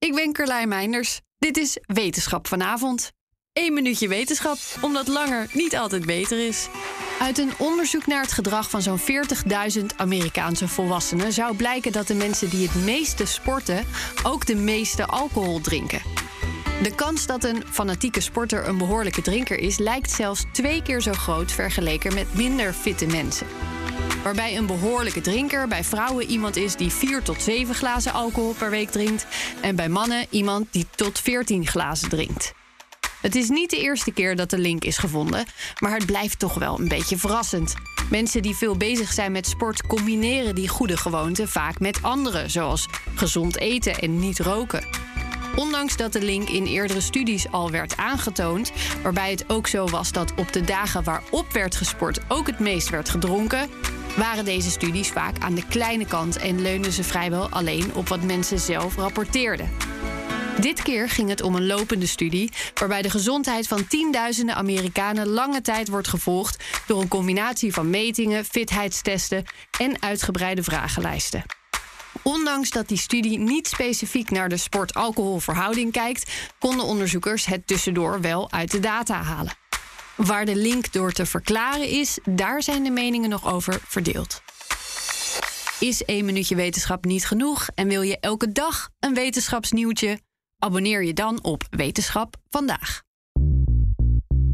Ik ben Carlijn Meinders. Dit is Wetenschap vanavond. Eén minuutje wetenschap, omdat langer niet altijd beter is. Uit een onderzoek naar het gedrag van zo'n 40.000 Amerikaanse volwassenen zou blijken dat de mensen die het meeste sporten ook de meeste alcohol drinken. De kans dat een fanatieke sporter een behoorlijke drinker is, lijkt zelfs twee keer zo groot vergeleken met minder fitte mensen. Waarbij een behoorlijke drinker bij vrouwen iemand is die 4 tot 7 glazen alcohol per week drinkt. En bij mannen iemand die tot 14 glazen drinkt. Het is niet de eerste keer dat de link is gevonden, maar het blijft toch wel een beetje verrassend. Mensen die veel bezig zijn met sport combineren die goede gewoonten vaak met andere, zoals gezond eten en niet roken. Ondanks dat de link in eerdere studies al werd aangetoond, waarbij het ook zo was dat op de dagen waarop werd gesport ook het meest werd gedronken, waren deze studies vaak aan de kleine kant en leunden ze vrijwel alleen op wat mensen zelf rapporteerden. Dit keer ging het om een lopende studie waarbij de gezondheid van tienduizenden Amerikanen lange tijd wordt gevolgd door een combinatie van metingen, fitheidstesten en uitgebreide vragenlijsten. Ondanks dat die studie niet specifiek naar de sport-alcohol-verhouding kijkt, konden onderzoekers het tussendoor wel uit de data halen. Waar de link door te verklaren is, daar zijn de meningen nog over verdeeld. Is één minuutje wetenschap niet genoeg en wil je elke dag een wetenschapsnieuwtje? Abonneer je dan op Wetenschap vandaag.